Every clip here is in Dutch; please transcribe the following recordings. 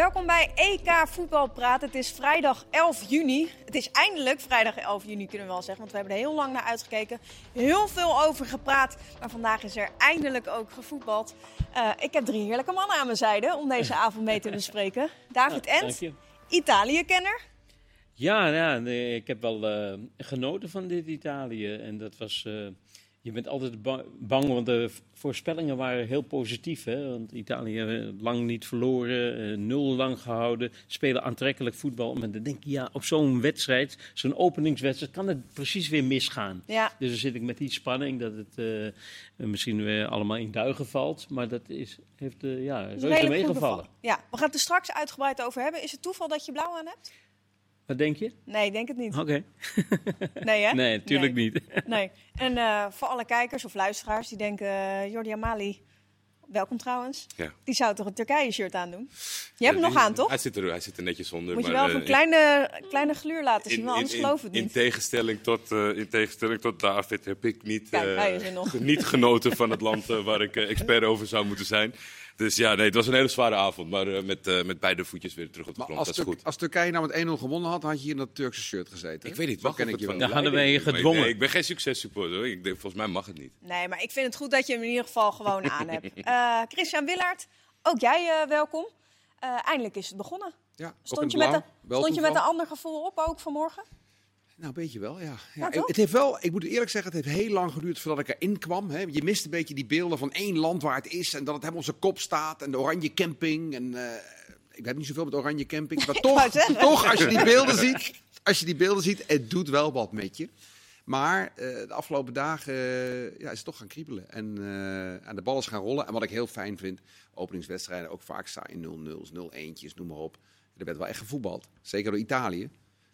Welkom bij EK Voetbalpraat. Het is vrijdag 11 juni. Het is eindelijk vrijdag 11 juni, kunnen we wel zeggen. Want we hebben er heel lang naar uitgekeken. Heel veel over gepraat. Maar vandaag is er eindelijk ook gevoetbald. Uh, ik heb drie heerlijke mannen aan mijn zijde om deze avond mee te bespreken. David ja, Ent, Italië-kenner. Ja, ja ik heb wel uh, genoten van dit Italië. En dat was... Uh, je bent altijd bang, want de voorspellingen waren heel positief. Hè? Want Italië lang niet verloren, uh, nul lang gehouden, spelen aantrekkelijk voetbal. Maar dan denk je, ja, op zo'n wedstrijd, zo'n openingswedstrijd, kan het precies weer misgaan. Ja. Dus dan zit ik met die spanning dat het uh, misschien weer allemaal in duigen valt. Maar dat is, heeft uh, ja, reuze meegevallen. Ja, we gaan het er straks uitgebreid over hebben. Is het toeval dat je blauw aan hebt? Wat denk je? Nee, ik denk het niet. Oké. nee, hè? Nee, natuurlijk niet. nee. En uh, voor alle kijkers of luisteraars die denken, uh, Jordi Amali, welkom trouwens. Ja. Die zou toch een Turkije-shirt aandoen? Je hebt hem nog aan, toch? Hij zit er, hij zit er netjes onder. Moet je wel uh, een kleine, kleine gluur laten zien, in, anders geloof het niet. In tegenstelling, tot, in tegenstelling tot David heb ik niet, niet genoten van het land waar ik expert over zou moeten zijn. Dus ja, nee, het was een hele zware avond. Maar uh, met, uh, met beide voetjes weer terug op de grond. Dat is goed. Als Turkije nou met 1-0 gewonnen had, had je hier in dat Turkse shirt gezeten. Ik weet niet, wat ken ik je wel. Dan hadden wij je gedwongen. Nee, ik ben geen successupporter. Ik denk, volgens mij mag het niet. Nee, maar ik vind het goed dat je hem in ieder geval gewoon aan hebt. Uh, Christian Willaert, ook jij welkom. eindelijk is het begonnen. Ja, stond je, met, een, stond je met een ander gevoel op ook vanmorgen? Nou, een beetje wel, ja. ja, het heeft wel, ik moet eerlijk zeggen, het heeft heel lang geduurd voordat ik erin kwam. Hè. Je mist een beetje die beelden van één land waar het is en dat het helemaal op zijn kop staat. En de oranje camping. En, uh, ik heb niet zoveel met oranje camping, maar toch, toch als, je die beelden ziet, als je die beelden ziet, het doet wel wat met je. Maar uh, de afgelopen dagen uh, ja, is het toch gaan kriebelen. En, de ballen gaan rollen. En wat ik heel fijn vind, openingswedstrijden ook vaak staan in 0-0's, 0-1'tjes, noem maar op. Er werd wel echt gevoetbald. Zeker door Italië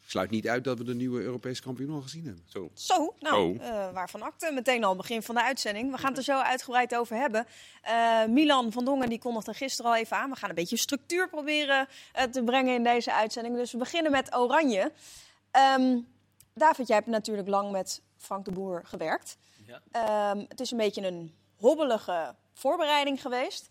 sluit niet uit dat we de nieuwe Europese kampioen al gezien hebben. Zo, zo nou, oh. uh, waarvan acte meteen al begin van de uitzending. We gaan het er zo uitgebreid over hebben. Uh, Milan van Dongen die kondigde gisteren al even aan. We gaan een beetje structuur proberen uh, te brengen in deze uitzending. Dus we beginnen met Oranje. Um, David, jij hebt natuurlijk lang met Frank de Boer gewerkt. Ja. Um, het is een beetje een hobbelige voorbereiding geweest.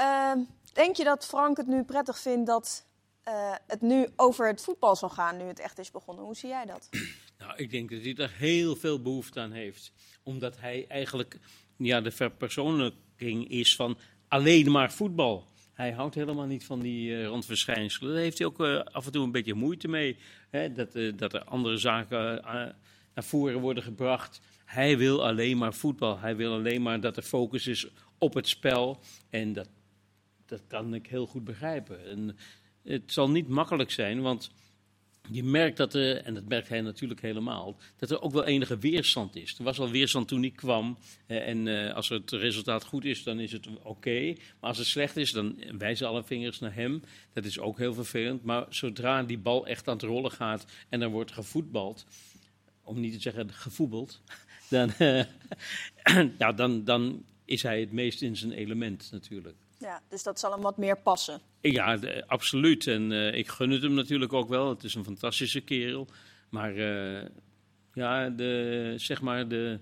Uh, denk je dat Frank het nu prettig vindt dat uh, het nu over het voetbal zal gaan, nu het echt is begonnen. Hoe zie jij dat? Nou, ik denk dat hij er heel veel behoefte aan heeft. Omdat hij eigenlijk ja, de verpersoonlijking is van alleen maar voetbal. Hij houdt helemaal niet van die uh, randverschijnselen. Daar heeft hij ook uh, af en toe een beetje moeite mee. Hè? Dat, dat er andere zaken naar voren worden gebracht. Hij wil alleen maar voetbal. Hij wil alleen maar dat de focus is op het spel. En dat, dat kan ik heel goed begrijpen. En het zal niet makkelijk zijn, want je merkt dat er, en dat merkt hij natuurlijk helemaal, dat er ook wel enige weerstand is. Er was al weerstand toen hij kwam. Eh, en uh, als het resultaat goed is, dan is het oké. Maar als het slecht is, dan wijzen alle vingers naar hem. Dat is ook heel vervelend. Maar zodra die bal echt aan het rollen gaat en er wordt gevoetbald, om niet te zeggen gevoetbald, dan, uh, nou, dan, dan is hij het meest in zijn element natuurlijk. Ja, dus dat zal hem wat meer passen. Ja, absoluut. En uh, ik gun het hem natuurlijk ook wel. Het is een fantastische kerel. Maar uh, ja, de, zeg maar de,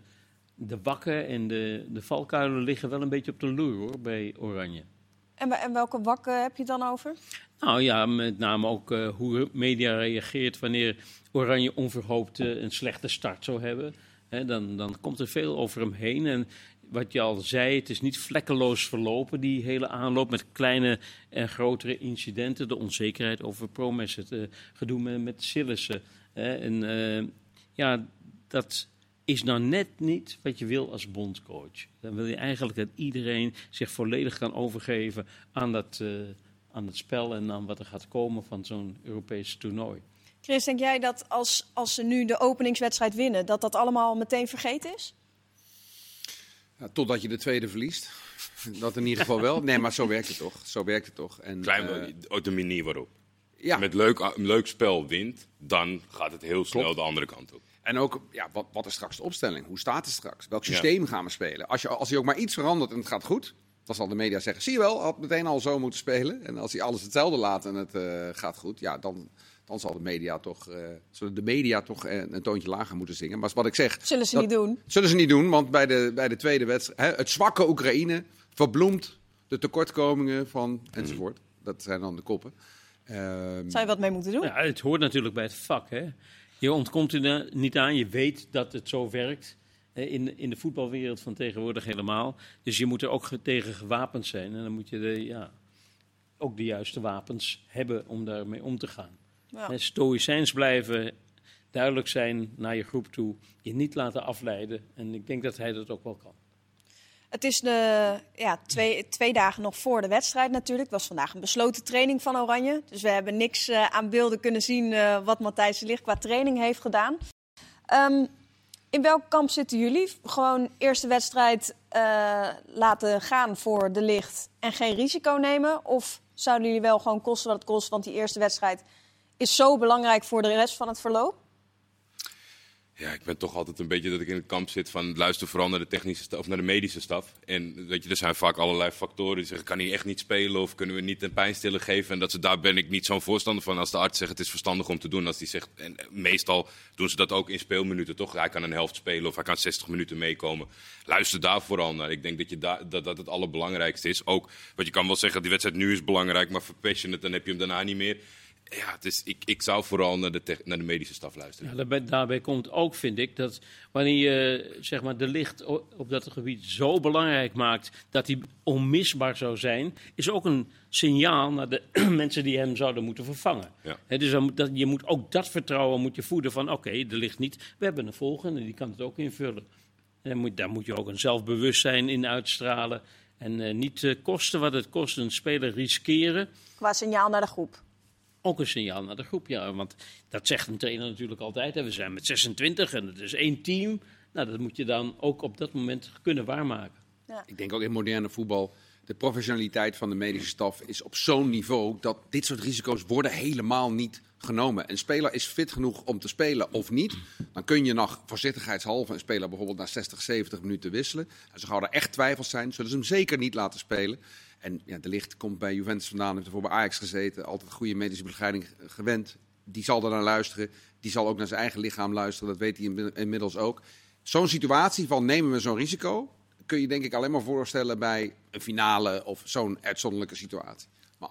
de wakken en de, de valkuilen liggen wel een beetje op de loer hoor, bij Oranje. En, en welke wakken heb je dan over? Nou ja, met name ook uh, hoe media reageert wanneer Oranje onverhoopt een slechte start zou hebben. He, dan, dan komt er veel over hem heen. En wat je al zei, het is niet vlekkeloos verlopen, die hele aanloop met kleine en grotere incidenten. De onzekerheid over Promes, het uh, gedoe met, met Sillissen. en uh, ja, dat is nou net niet wat je wil als bondscoach. Dan wil je eigenlijk dat iedereen zich volledig kan overgeven aan dat, uh, aan het spel en aan wat er gaat komen van zo'n Europese toernooi. Chris, denk jij dat als, als ze nu de openingswedstrijd winnen, dat dat allemaal meteen vergeten is? Totdat je de tweede verliest. Dat in ieder geval wel. Nee, maar zo werkt het toch. Zo werkt het toch. En, Klein, uh, de manier waarop. Ja. Met leuk, leuk spel wint, dan gaat het heel snel de andere kant op. En ook, ja, wat, wat is straks de opstelling? Hoe staat het straks? Welk systeem gaan we spelen? Als je, als je ook maar iets verandert en het gaat goed, dan zal de media zeggen: zie je wel, had meteen al zo moeten spelen. En als hij alles hetzelfde laat en het uh, gaat goed, ja, dan, dan zal de media toch, uh, zullen de media toch uh, een toontje lager moeten zingen. Maar wat ik zeg. Zullen ze niet doen? Zullen ze niet doen, want bij de, bij de tweede wedstrijd. het zwakke Oekraïne verbloemt de tekortkomingen van enzovoort. Dat zijn dan de koppen. Ehm, Zou je wat mee moeten doen? Ja, het hoort natuurlijk bij het vak. Hè? Je ontkomt er niet aan, je weet dat het zo werkt. In, in de voetbalwereld van tegenwoordig helemaal. Dus je moet er ook tegen gewapend zijn. En dan moet je de, ja, ook de juiste wapens hebben om daarmee om te gaan. Ja. Stoïcijns blijven, duidelijk zijn naar je groep toe, je niet laten afleiden. En ik denk dat hij dat ook wel kan. Het is de, ja, twee, twee dagen nog voor de wedstrijd natuurlijk. Het was vandaag een besloten training van Oranje. Dus we hebben niks uh, aan beelden kunnen zien uh, wat Matthijs de Ligt qua training heeft gedaan. Um, in welk kamp zitten jullie? Gewoon eerste wedstrijd uh, laten gaan voor de licht en geen risico nemen? Of zouden jullie wel gewoon kosten wat het kost? Want die eerste wedstrijd is zo belangrijk voor de rest van het verloop. Ja, ik ben toch altijd een beetje dat ik in het kamp zit van luister vooral naar de technische of naar de medische staf. En weet je, er zijn vaak allerlei factoren die zeggen kan hij echt niet spelen of kunnen we niet een pijnstiller geven. En dat ze, daar ben ik niet zo'n voorstander van. Als de arts zegt het is verstandig om te doen, als die zegt, en meestal doen ze dat ook in speelminuten toch. Hij kan een helft spelen of hij kan 60 minuten meekomen. Luister daar vooral naar. Ik denk dat, je dat, dat het allerbelangrijkste is. Ook, wat je kan wel zeggen, die wedstrijd nu is belangrijk, maar het, dan heb je hem daarna niet meer ja, het is, ik, ik zou vooral naar de, naar de medische staf luisteren. Ja, daarbij, daarbij, komt ook, vind ik, dat wanneer je zeg maar, de licht op dat gebied zo belangrijk maakt dat hij onmisbaar zou zijn, is ook een signaal naar de mensen die hem zouden moeten vervangen. Ja. dus dan, dat, je moet ook dat vertrouwen moet je voeden van oké, okay, er ligt niet, we hebben een volgende, die kan het ook invullen. En moet, daar moet je ook een zelfbewustzijn in uitstralen. En uh, niet uh, kosten wat het kost, een speler riskeren. Qua signaal naar de groep ook een signaal naar de groep. Ja, want dat zegt een trainer natuurlijk altijd. Hè. We zijn met 26 en het is één team. Nou, dat moet je dan ook op dat moment kunnen waarmaken. Ja. Ik denk ook in moderne voetbal. De professionaliteit van de medische staf is op zo'n niveau dat dit soort risico's worden helemaal niet genomen. Een speler is fit genoeg om te spelen of niet. Dan kun je nog voorzichtigheidshalve een speler bijvoorbeeld na 60, 70 minuten wisselen. En zo gauw er echt twijfels zijn, zullen ze hem zeker niet laten spelen. En ja, de licht komt bij Juventus vandaan, heeft ervoor bij Ajax gezeten, altijd goede medische begeleiding gewend. Die zal er naar luisteren. Die zal ook naar zijn eigen lichaam luisteren, dat weet hij inmiddels ook. Zo'n situatie van nemen we zo'n risico, kun je denk ik alleen maar voorstellen bij een finale of zo'n uitzonderlijke situatie. Maar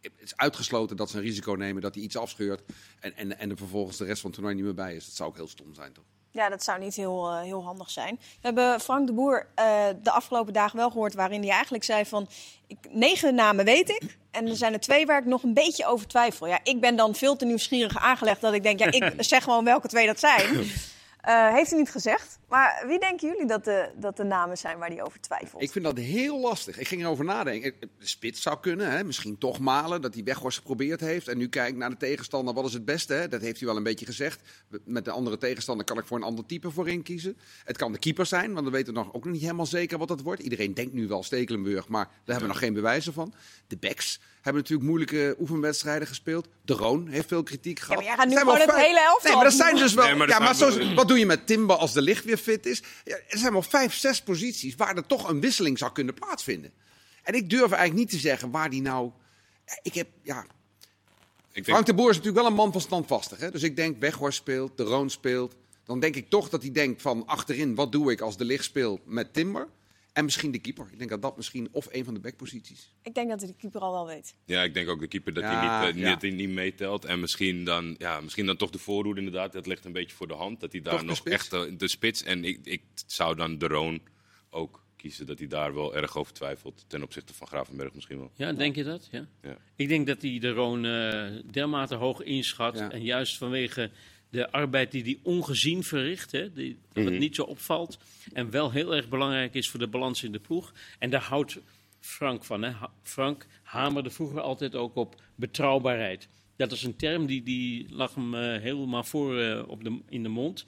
het is uitgesloten dat ze een risico nemen, dat hij iets afscheurt en, en, en er vervolgens de rest van het toernooi niet meer bij is. Dat zou ook heel stom zijn, toch? Ja, dat zou niet heel, uh, heel handig zijn. We hebben Frank de Boer uh, de afgelopen dagen wel gehoord waarin hij eigenlijk zei van... Ik, negen namen weet ik en er zijn er twee waar ik nog een beetje over twijfel. Ja, ik ben dan veel te nieuwsgierig aangelegd dat ik denk, ja, ik zeg gewoon welke twee dat zijn. Uh, heeft hij niet gezegd. Maar wie denken jullie dat de, dat de namen zijn waar hij over twijfelt? Ik vind dat heel lastig. Ik ging erover nadenken. De spits zou kunnen, hè? misschien toch malen, dat hij Weghorst geprobeerd heeft. En nu kijkt naar de tegenstander, wat is het beste? Hè? Dat heeft hij wel een beetje gezegd. Met de andere tegenstander kan ik voor een ander type voorin kiezen. Het kan de keeper zijn, want we weten nog ook nog niet helemaal zeker wat dat wordt. Iedereen denkt nu wel Stekelenburg, maar daar hebben we nog geen bewijzen van. De backs hebben natuurlijk moeilijke oefenwedstrijden gespeeld. De Roon heeft veel kritiek gehad. Ja, maar jij gaat nu gewoon het hele elftal. Nee, maar dat zijn dus wel... ja, maar zo, wat doe je met Timber als de licht weer fit is? Ja, er zijn wel vijf, zes posities waar er toch een wisseling zou kunnen plaatsvinden. En ik durf eigenlijk niet te zeggen waar die nou... Ik heb, ja... Ik. Frank de Boer is natuurlijk wel een man van standvastig. Hè? Dus ik denk, Weghorst speelt, De Roon speelt. Dan denk ik toch dat hij denkt van achterin, wat doe ik als de licht speelt met Timber? En misschien de keeper. Ik denk dat dat misschien of een van de backposities. Ik denk dat de keeper al wel weet. Ja, ik denk ook de keeper dat hij niet, uh, niet, niet, meetelt. En misschien dan, ja, misschien dan toch de voorhoede inderdaad. Dat ligt een beetje voor de hand. Dat hij daar nog echt uh, de spits. En ik, ik zou dan de Roon ook kiezen. Dat hij daar wel erg over twijfelt. Ten opzichte van Gravenberg misschien wel. Ja, denk je dat? Ja. ja. Ik denk dat hij de Roon uh, dermate hoog inschat. En juist vanwege de arbeid die hij ongezien verricht, hè, die, dat het mhm. niet zo opvalt. En wel heel erg belangrijk is voor de balans in de ploeg. En daar houdt Frank van. Hè. Frank hamerde vroeger altijd ook op betrouwbaarheid. Dat is een term die, die lag hem uh, helemaal voor uh, op de, in de mond.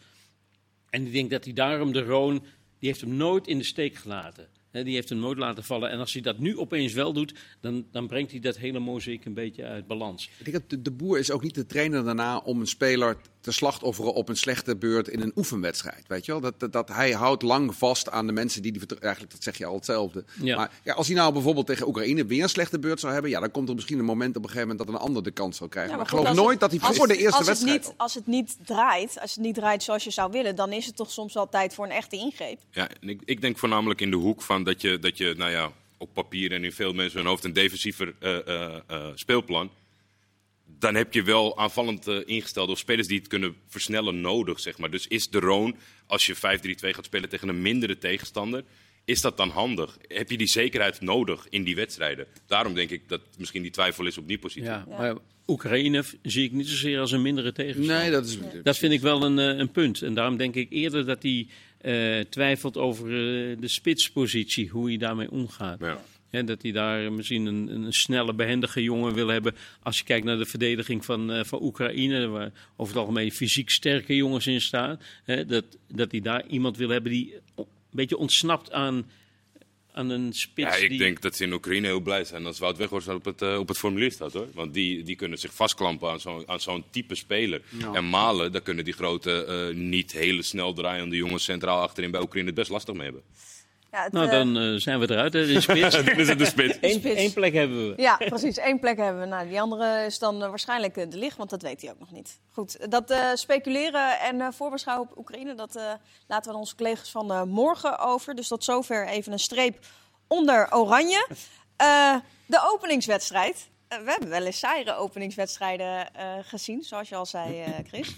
En ik denk dat hij daarom de Roon, die heeft hem nooit in de steek gelaten die heeft hem nooit laten vallen. En als hij dat nu opeens wel doet, dan, dan brengt hij dat hele mozaïek een beetje uit balans. Ik denk dat de, de boer is ook niet de trainer daarna om een speler te slachtofferen op een slechte beurt in een oefenwedstrijd. Weet je wel? Dat, dat, dat hij houdt lang vast aan de mensen die die Eigenlijk, dat zeg je al hetzelfde. Ja. Maar ja, als hij nou bijvoorbeeld tegen Oekraïne weer een slechte beurt zou hebben, ja, dan komt er misschien een moment op een gegeven moment dat een ander de kans zal krijgen. maar, ik geloof nooit dat hij voor de eerste als wedstrijd. Het niet, als het niet draait, als het niet draait zoals je zou willen, dan is het toch soms wel tijd voor een echte ingreep. Ja, en ik, ik denk voornamelijk in de hoek van dat je, dat je nou ja op papier en in veel mensen hun hoofd een defensiever speelplan dan heb je wel aanvallend uh, ingestelde of spelers die het kunnen versnellen nodig, zeg maar. Dus is de Roon, als je 5-3-2 gaat spelen tegen een mindere tegenstander, is dat dan handig? Heb je die zekerheid nodig in die wedstrijden? Daarom denk ik dat misschien die twijfel is op die positie. Ja, maar Oekraïne zie ik niet zozeer als een mindere tegenstander. Nee, dat is... Dat vind ik wel een, eh, een punt. En daarom denk ik eerder dat hij uh, twijfelt over uh, de spitspositie, hoe hij daarmee omgaat. Ja. Ja, dat hij daar misschien een, een, snelle, behendige jongen wil hebben. Als je kijkt naar de verdediging van, uh, van Oekraïne, waar over het algemeen fysiek sterke jongens in staan. Hè, dat, dat hij daar iemand wil hebben die een beetje ontsnapt aan, aan een spits. Ja, ik denk dat ze in Oekraïne heel blij zijn als Wout Weghorst op het, uh, op het formulier staat hoor. Want die, die kunnen zich vastklampen aan zo'n zo'n type speler. En Malen, daar kunnen die grote, uh, niet hele snel draaiende jongens centraal achterin bij Oekraïne het best lastig mee hebben. Ja, nou, dan uh, zijn we eruit, hè, de spits. dan is het de spits. Eén, plek hebben we. Ja, precies. één plek hebben we. Nou, die andere is dan uh, waarschijnlijk de licht, want dat weet hij ook nog niet. Goed, dat uh, speculeren en voorbeschouwen op Oekraïne, dat laten we aan onze collega's van morgen over. Dus tot zover even een streep onder oranje. de openingswedstrijd. we hebben wel eens saaiere openingswedstrijden gezien, zoals je al zei, Chris.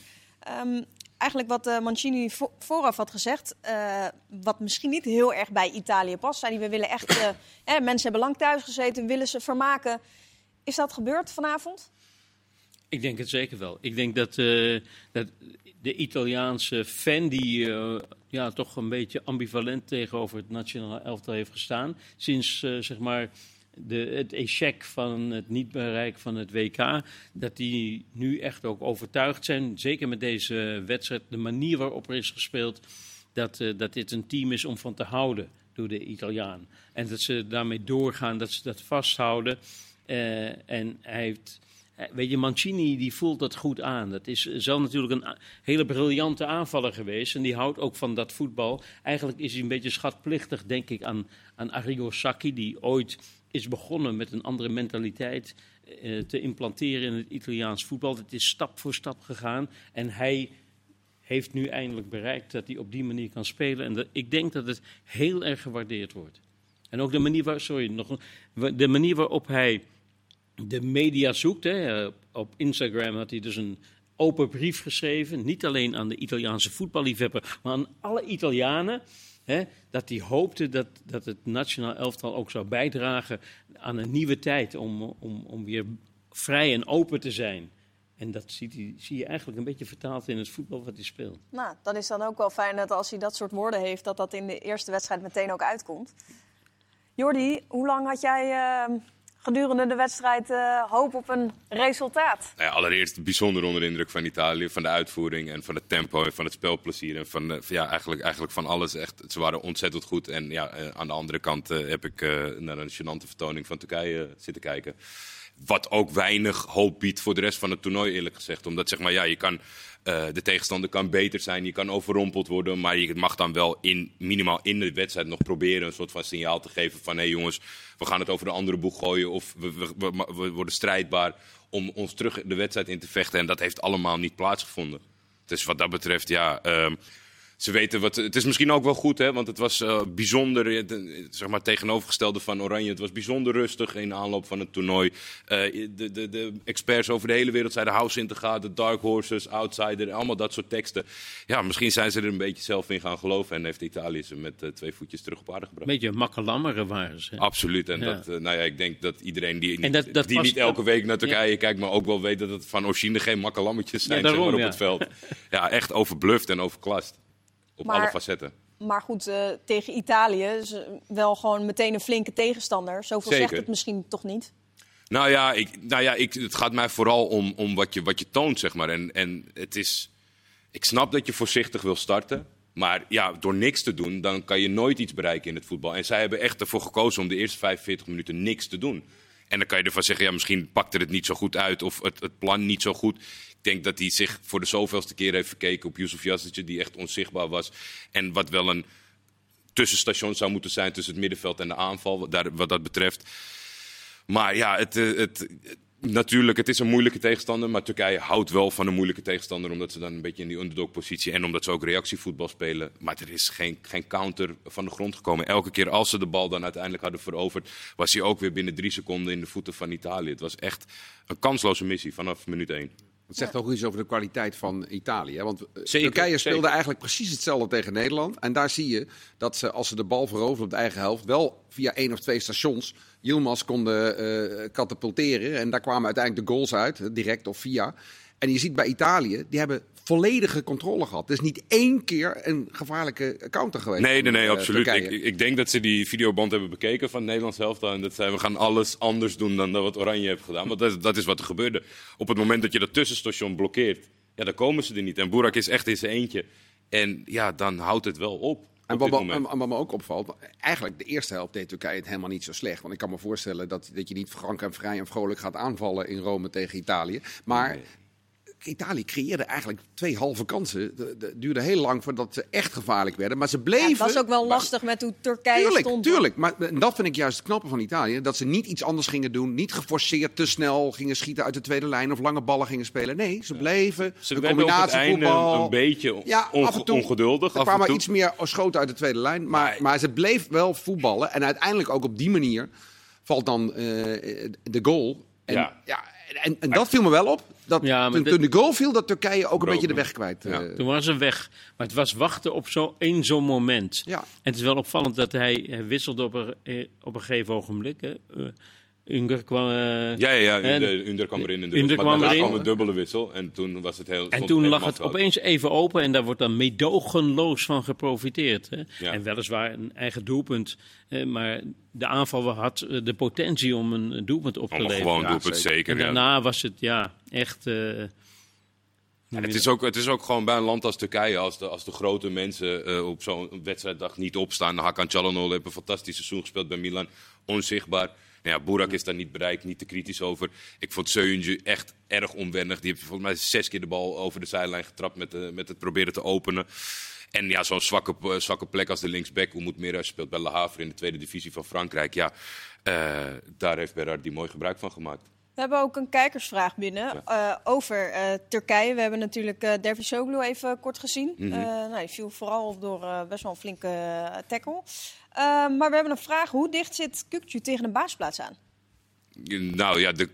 Um, eigenlijk wat uh, Mancini vooraf had gezegd, uh, wat misschien niet heel erg bij Italië past. Zei we willen echt, uh, eh, mensen hebben lang thuis gezeten, willen ze vermaken. Is dat gebeurd vanavond? Ik denk het zeker wel. Ik denk dat, dat de Italiaanse fan die ja, toch een beetje ambivalent tegenover het nationale elftal heeft gestaan, sinds zeg maar de, het echec van het niet bereiken van het WK, dat die nu echt ook overtuigd zijn, zeker met deze wedstrijd, de manier waarop er is gespeeld, dat, uh, dat dit een team is om van te houden door de Italiaan. En dat ze daarmee doorgaan, dat ze dat vasthouden. Uh, en hij heeft, eh, weet je, Mancini die voelt dat goed aan. Dat is zelf natuurlijk een hele briljante aanvaller geweest. En die houdt ook van dat voetbal. Eigenlijk is hij een beetje schatplichtig, denk ik, aan, aan Arrigo Sacchi, die ooit is begonnen met een andere mentaliteit uh, te implanteren in het Italiaans voetbal. Het is stap voor stap gegaan en hij heeft nu eindelijk bereikt dat hij op die manier kan spelen. En ik denk dat het heel erg gewaardeerd wordt. En ook de manier, waar, sorry, nog, de manier waarop hij de media zoekt. Hè. Op Instagram had hij dus een open brief geschreven. Niet alleen aan de Italiaanse voetballiefhebber, maar aan alle Italianen dat hij hoopte dat, dat het nationaal elftal ook zou bijdragen aan een nieuwe tijd om, om, om weer vrij en open te zijn. En dat ziet hij, zie je eigenlijk een beetje vertaald in het voetbal wat hij speelt. Nou, dan is dan ook wel fijn dat als hij dat soort woorden heeft, dat dat in de eerste wedstrijd meteen ook uitkomt. Jordi, hoe lang had jij uh, gedurende de wedstrijd uh, hoop op een resultaat? Nou ja, allereerst bijzonder onder de indruk van Italië, van de uitvoering en van het tempo en van het spelplezier en van, uh, ja, eigenlijk, eigenlijk van alles. Echt, ze waren ontzettend goed. En ja, uh, aan de andere kant heb ik naar een gênante vertoning van Turkije zitten kijken. Wat ook weinig hoop biedt voor de rest van het toernooi, eerlijk gezegd. Omdat zeg maar, ja, je kan, uh, de tegenstander kan beter zijn, je kan overrompeld worden. Maar je mag dan wel in, minimaal in de wedstrijd nog proberen een soort van signaal te geven van... hé hey jongens, we gaan het over de andere boeg gooien of we, worden strijdbaar om ons terug de wedstrijd in te vechten. En dat heeft allemaal niet plaatsgevonden. Dus wat dat betreft, ja... Uh, ze weten wat. Het is misschien ook wel goed, hè, want het was uh, bijzonder. Zeg maar tegenovergestelde van Oranje. Het was bijzonder rustig in de aanloop van het toernooi. Uh, de, de, de experts over de hele wereld zeiden house in te gaan. De Dark Horses, Outsider, allemaal dat soort teksten. Ja, misschien zijn ze er een beetje zelf in gaan geloven. En heeft Italië ze met uh, twee voetjes terug op aarde gebracht. Beetje makkelammere waren ze. Absoluut. En ja. dat, nou ja, ik denk dat iedereen die, dat, dat die niet elke week naar Turkije ja. kijkt, maar ook wel weet dat het van origine geen makkelammetjes zijn ja, daarom, zeg maar, op het veld. Ja, echt overbluft en overklast op maar, alle facetten. Maar goed, uh, tegen Italië is wel gewoon meteen een flinke tegenstander. Zoveel Zeker. zegt het misschien toch niet? Nou ja, ik, nou ja ik, het gaat mij vooral om, om wat, je, wat je toont, zeg maar. En, en het is, ik snap dat je voorzichtig wil starten. Maar ja, door niks te doen, dan kan je nooit iets bereiken in het voetbal. En zij hebben echt ervoor gekozen om de eerste 45 minuten niks te doen. En dan kan je ervan zeggen, ja, misschien pakte het niet zo goed uit of het, het plan niet zo goed. Ik denk dat hij zich voor de zoveelste keer heeft verkeken op Yusuf Jasicje, die echt onzichtbaar was. En wat wel een tussenstation zou moeten zijn tussen het middenveld en de aanval, wat dat betreft. Maar ja, het, het, natuurlijk, het is een moeilijke tegenstander. Maar Turkije houdt wel van een moeilijke tegenstander. Omdat ze dan een beetje in die underdog-positie. En omdat ze ook reactievoetbal spelen. Maar er is geen, geen counter van de grond gekomen. Elke keer als ze de bal dan uiteindelijk hadden veroverd. was hij ook weer binnen drie seconden in de voeten van Italië. Het was echt een kansloze missie vanaf minuut één. Het zegt ook iets over de kwaliteit van Italië. Want eh, Turkije speelde eigenlijk precies hetzelfde tegen Nederland. En daar zie je dat ze, als ze de bal veroveren op de eigen helft, wel via één of twee stations Yilmaz konden uh, katapulteren. En daar kwamen uiteindelijk de goals uit, direct of via. En je ziet bij Italië, die hebben volledige controle gehad. Er is niet één keer een gevaarlijke counter geweest. Nee, nee, nee, uh, absoluut. Ik, ik, denk dat ze die videoband hebben bekeken van Nederlands helft. En dat zij, we gaan alles anders doen dan wat Oranje heeft gedaan. Want dat, dat is wat er gebeurde. Op het moment dat je dat tussenstation blokkeert, ja, dan komen ze er niet. En Boerak is echt in zijn eentje. En ja, dan houdt het wel op. En wat, me, wat me ook opvalt, eigenlijk de eerste helft deed Turkije het helemaal niet zo slecht. Want ik kan me voorstellen dat, dat je niet frank en vrij en vrolijk gaat aanvallen in Rome tegen Italië. Maar Italië creëerde eigenlijk twee halve kansen. Het duurde heel lang voordat ze echt gevaarlijk werden. Maar ze bleven. Ja, het was ook wel lastig met hoe Turkije tuurlijk, stond. Tuurlijk, maar dat vind ik juist het knappe van Italië. Dat ze niet iets anders gingen doen. Niet geforceerd te snel gingen schieten uit de tweede lijn of lange ballen gingen spelen. Nee, ze bleven. Ze een combinatie voetbal. Een beetje ja, af en toe, ongeduldig. Er kwamen iets meer schoten uit de tweede lijn. Maar, maar ze bleef wel voetballen. En uiteindelijk ook op die manier valt dan uh, de goal. En, ja. ja en, en dat viel me wel op. Dat ja, toen, toen, de goal viel, dat Turkije ook een beetje de weg kwijt. Ja. Uh, toen was ze weg. Maar het was wachten op zo, één zo'n moment. Ja. En het is wel opvallend dat hij, hij wisselde op een, eh, op een gegeven ogenblik. Hè. Unger kwam... Uh, ja, ja, ja Unger kwam erin. In de Unger kwam erin. kwam een dubbele wissel en toen was het heel... En toen lag het opeens even open en daar wordt dan meedogenloos van geprofiteerd. Hè? Ja. En weliswaar een eigen doelpunt, maar de aanval had eh, de potentie om een doelpunt op te leveren. gewoon doelpunt, ja, zeker. En daarna was het ja, echt... Uh, ja, het, is ook, het is ook gewoon bij een land als Turkije, als de, als de grote mensen uh, op zo'n wedstrijddag niet opstaan. Hakan Çalhanoğlu heeft een fantastisch seizoen gespeeld bij Milan, onzichtbaar. Nou ja, Burak is daar niet bereikt, niet te kritisch over. Ik vond Söyüncü echt erg onwennig. Die heeft volgens mij zes keer de bal over de zijlijn getrapt met, de, met het proberen te openen. En ja, zo'n zwakke, eh, zwakke plek als de linksback, hoe moet Mera speelt bij Le Havre in de tweede divisie van Frankrijk. Ja, uh, daar heeft die mooi gebruik van gemaakt. We hebben ook een kijkersvraag binnen uh, over uh, Turkije. We hebben natuurlijk uh, Dervis Soglu even kort gezien. Mm -hmm. nou, die viel vooral door best wel een flinke tackle. maar we hebben een vraag. Hoe dicht zit Kukcu tegen de baasplaats aan? Nou ja, de,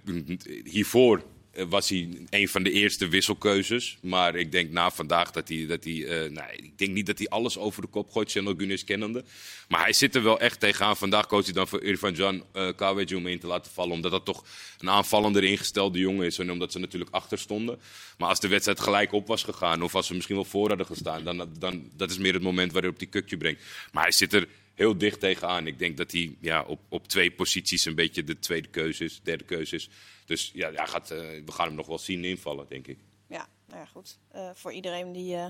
hiervoor eh, was hij een van de eerste wisselkeuzes. Maar ik denk na vandaag dat hij. Dat hij uh, nou, ik denk niet dat hij alles over de kop gooit, Senel Gunis kennende. Maar hij zit er wel echt tegenaan. Vandaag koos hij dan voor Irfan Can uh, om in te laten vallen. Omdat dat toch een aanvallender ingestelde jongen is. En omdat ze natuurlijk achter stonden. Maar als de wedstrijd gelijk op was gegaan. Of als ze misschien wel voor hadden gestaan. Dan, dan dat is meer het moment waarop hij kukje brengt. Maar hij zit er heel dicht tegenaan. Ik denk dat hij ja, op, op twee posities een beetje de tweede keuze is, derde keuze is. Dus ja, hij gaat, uh, we gaan hem nog wel zien invallen, denk ik. Ja, nou ja, goed. Uh, voor iedereen die uh,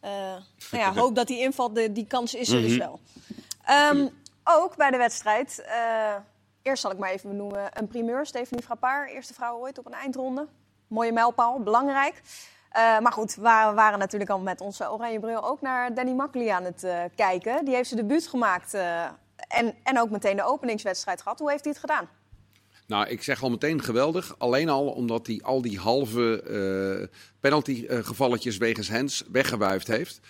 nou ja, hoopt dat hij invalt, de, die kans is er dus mhm. wel. Um, ook bij de wedstrijd, eerst zal ik maar even benoemen, een primeur. Stephanie Frappard, eerste vrouw ooit op een eindronde. Mooie mijlpaal, belangrijk. Uh, maar goed, we waren natuurlijk al met onze oranje bril ook naar Danny Makkely aan het uh, kijken. Die heeft zijn debuut gemaakt uh, en, en ook meteen de openingswedstrijd gehad. Hoe heeft hij het gedaan? Nou, ik zeg al meteen geweldig. Alleen al omdat hij al die halve penaltygevalletjes wegens Hens weggewuifd heeft.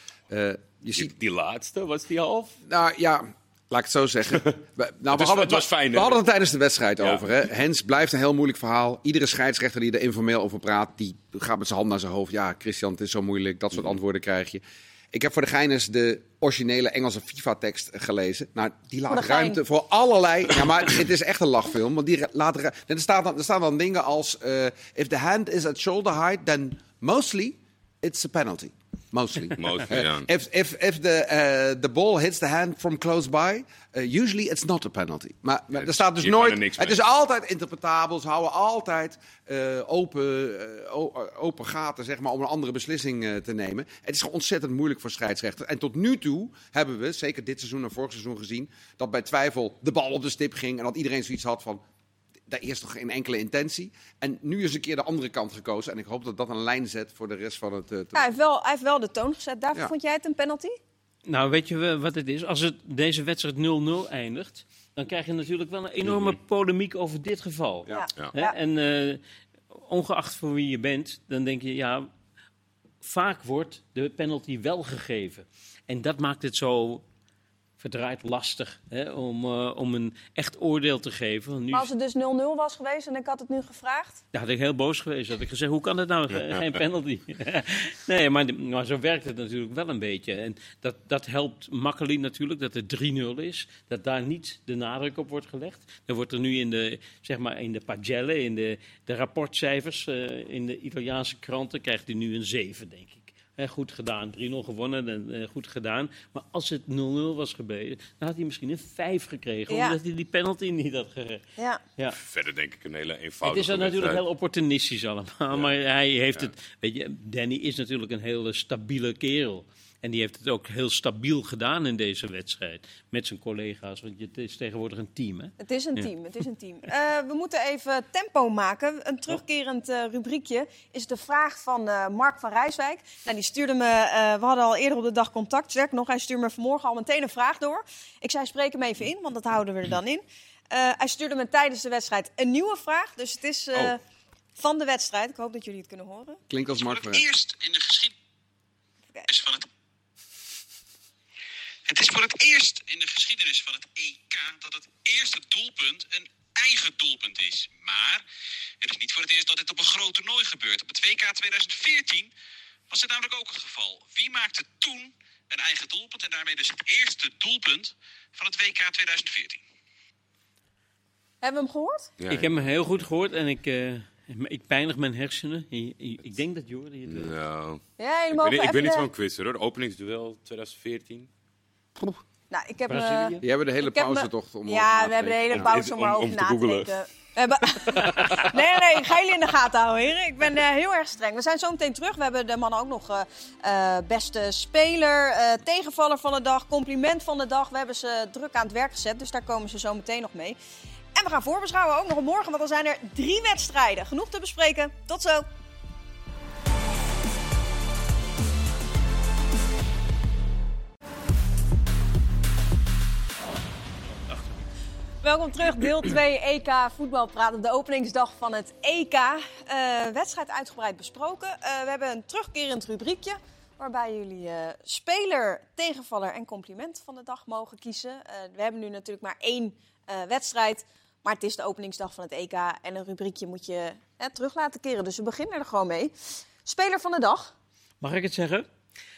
je ziet... Die laatste, was die half? Nou ja, Laat ik het zo zeggen. We, nou, we, hadden, het was fijn, we hadden het tijdens de wedstrijd over. Hè. Hens blijft een heel moeilijk verhaal. Iedere scheidsrechter die er informeel over praat, die gaat met zijn hand naar zijn hoofd. Ja, Christian, het is zo moeilijk. Dat soort mm. antwoorden krijg je. Ik heb voor de gein de originele Engelse FIFA-tekst gelezen. Nou, die laat ruimte voor allerlei... Ja, maar het is echt een lachfilm. Want die laat er, er, staan dan, er staan dan dingen als... Uh, if the hand is at shoulder height, then mostly it's a penalty. Mostly. Mostly, yeah. if, if, if the, uh, the ball hits the hand from close by, uh, usually it's not a penalty. Maar, maar er staat dus nooit... Het is altijd interpretabel. Ze houden altijd uh, open, open gaten zeg maar, om een andere beslissing te nemen. Het is ontzettend moeilijk voor scheidsrechters. En tot nu toe hebben we, zeker dit seizoen en vorig seizoen gezien... dat bij twijfel de bal op de stip ging en dat iedereen zoiets had van daar eerst nog geen enkele intentie. En nu is een keer de andere kant gekozen. En ik hoop dat dat een lijn zet voor de rest van het. Uh, hij, heeft wel, hij heeft wel de toon gezet. Daarvoor vond jij het een penalty? Nou, weet je wat het is? Als het, deze wedstrijd 0-0 eindigt, dan krijg je natuurlijk wel een enorme mhm. polemiek over dit geval. Ja. ja. En uh, ongeacht voor wie je bent, dan denk je, ja, vaak wordt de penalty wel gegeven. En dat maakt het zo verdraaid lastig hè, om, uh, om een echt oordeel te geven. Nu... Maar als het dus 0-0 was geweest en ik had het nu gevraagd? Ja, had ik heel boos geweest. Had ik gezegd, hoe kan het nou? Geen penalty. nee, maar, maar zo werkt het natuurlijk wel een beetje. En dat, dat helpt makkelijk natuurlijk, dat het 3-0 is. Dat daar niet de nadruk op wordt gelegd. Dan wordt er nu in de, zeg maar, in de pagelle, in de, de rapportcijfers, uh, in de Italiaanse kranten, krijgt hij nu een 7, denk ik goed gedaan, 3-0 gewonnen en uh, goed gedaan. Maar als het 0-0 was geweest, dan had hij misschien een 5 gekregen. Omdat hij die penalty niet had gegeven. Ja. ja. Verder denk ik een hele eenvoudige Het is natuurlijk heel opportunistisch allemaal. Maar hij heeft het... Weet je, Danny is natuurlijk een hele stabiele kerel. En die heeft het ook heel stabiel gedaan in deze wedstrijd. Met zijn collega's. Want het is tegenwoordig een team. Hè? Het is een team. Het is een team. Uh, we moeten even tempo maken. Een terugkerend uh, rubriekje is de vraag van uh, Mark van Rijswijk. Nou, die stuurde me. we hadden al eerder op de dag contact. Sterk nog, hij stuurde me vanmorgen al meteen een vraag door. Ik zei: spreek hem even in, want dat houden we er dan in. hij stuurde me tijdens de wedstrijd een nieuwe vraag. Dus het is oh. van de wedstrijd. Ik hoop dat jullie het kunnen horen. Klinkt als Mark van Eerst in de geschiedenis van het het is voor het eerst in de geschiedenis van het EK dat het eerste doelpunt een eigen doelpunt is. Maar het is niet voor het eerst dat dit op een groot toernooi gebeurt. Op het WK 2014 was dit namelijk ook het geval. Wie maakte toen een eigen doelpunt en daarmee dus het eerste doelpunt van het WK 2014? Hebben we hem gehoord? Ja, ik heb hem heel goed gehoord en ik, uh, ik pijnig mijn hersenen. Ik denk dat Jordi het. Nou, ja, ik ben, ik ben niet zo'n quizzer hoor. Openingsduel 2014. Nou, ik heb uh, Je hebt de hele pauze toch? Om ja, we hebben de hele pauze om, om, over na te denken. Hebben... nee, nee, ik ga jullie in de gaten houden, heren. Ik ben uh, heel erg streng. We zijn zo meteen terug. We hebben de mannen ook nog uh, beste speler, tegenvaller van de dag, compliment van de dag. We hebben ze druk aan het werk gezet, dus daar komen ze zo meteen nog mee. En we gaan voorbeschouwen ook nog morgen, want dan zijn er drie wedstrijden. Genoeg te bespreken. Tot zo. Welkom terug, deel 2 EK voetbal praten. De openingsdag van het EK. Uh, wedstrijd uitgebreid besproken. Uh, we hebben een terugkerend rubriekje. Waarbij jullie uh, speler, tegenvaller en compliment van de dag mogen kiezen. we hebben nu natuurlijk maar één wedstrijd. Maar het is de openingsdag van het EK. En een rubriekje moet je terug laten keren. Dus we beginnen er gewoon mee. Speler van de dag. Mag ik het zeggen?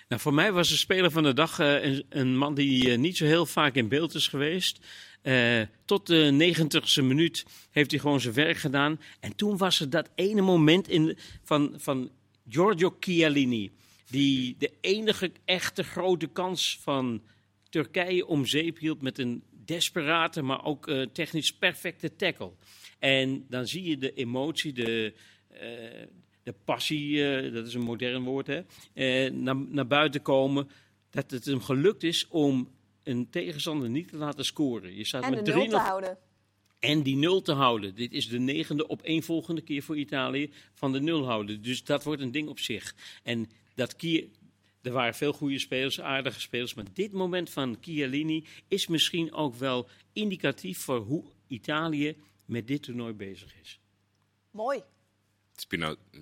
Nou, voor mij was de speler van de dag een, een, man die niet zo heel vaak in beeld is geweest. Uh, tot de negentigste minuut heeft hij gewoon zijn werk gedaan. En toen was er dat ene moment in, van, van Giorgio Chiellini. Die de enige echte grote kans van Turkije om zeep hield met een desperate, maar ook technisch perfecte tackle. En dan zie je de emotie, de, de passie, dat is een modern woord, hè, naar, naar buiten komen. Dat het hem gelukt is om een tegenstander niet te laten scoren. Je staat en met de nul te houden. En die nul te houden. Dit is de negende op één volgende keer voor Italië van de nul houden. Dus dat wordt een ding op zich. En dat keer, er waren veel goede spelers, aardige spelers. Maar dit moment van Chiellini is misschien ook wel indicatief voor hoe Italië met dit toernooi bezig is. Mooi.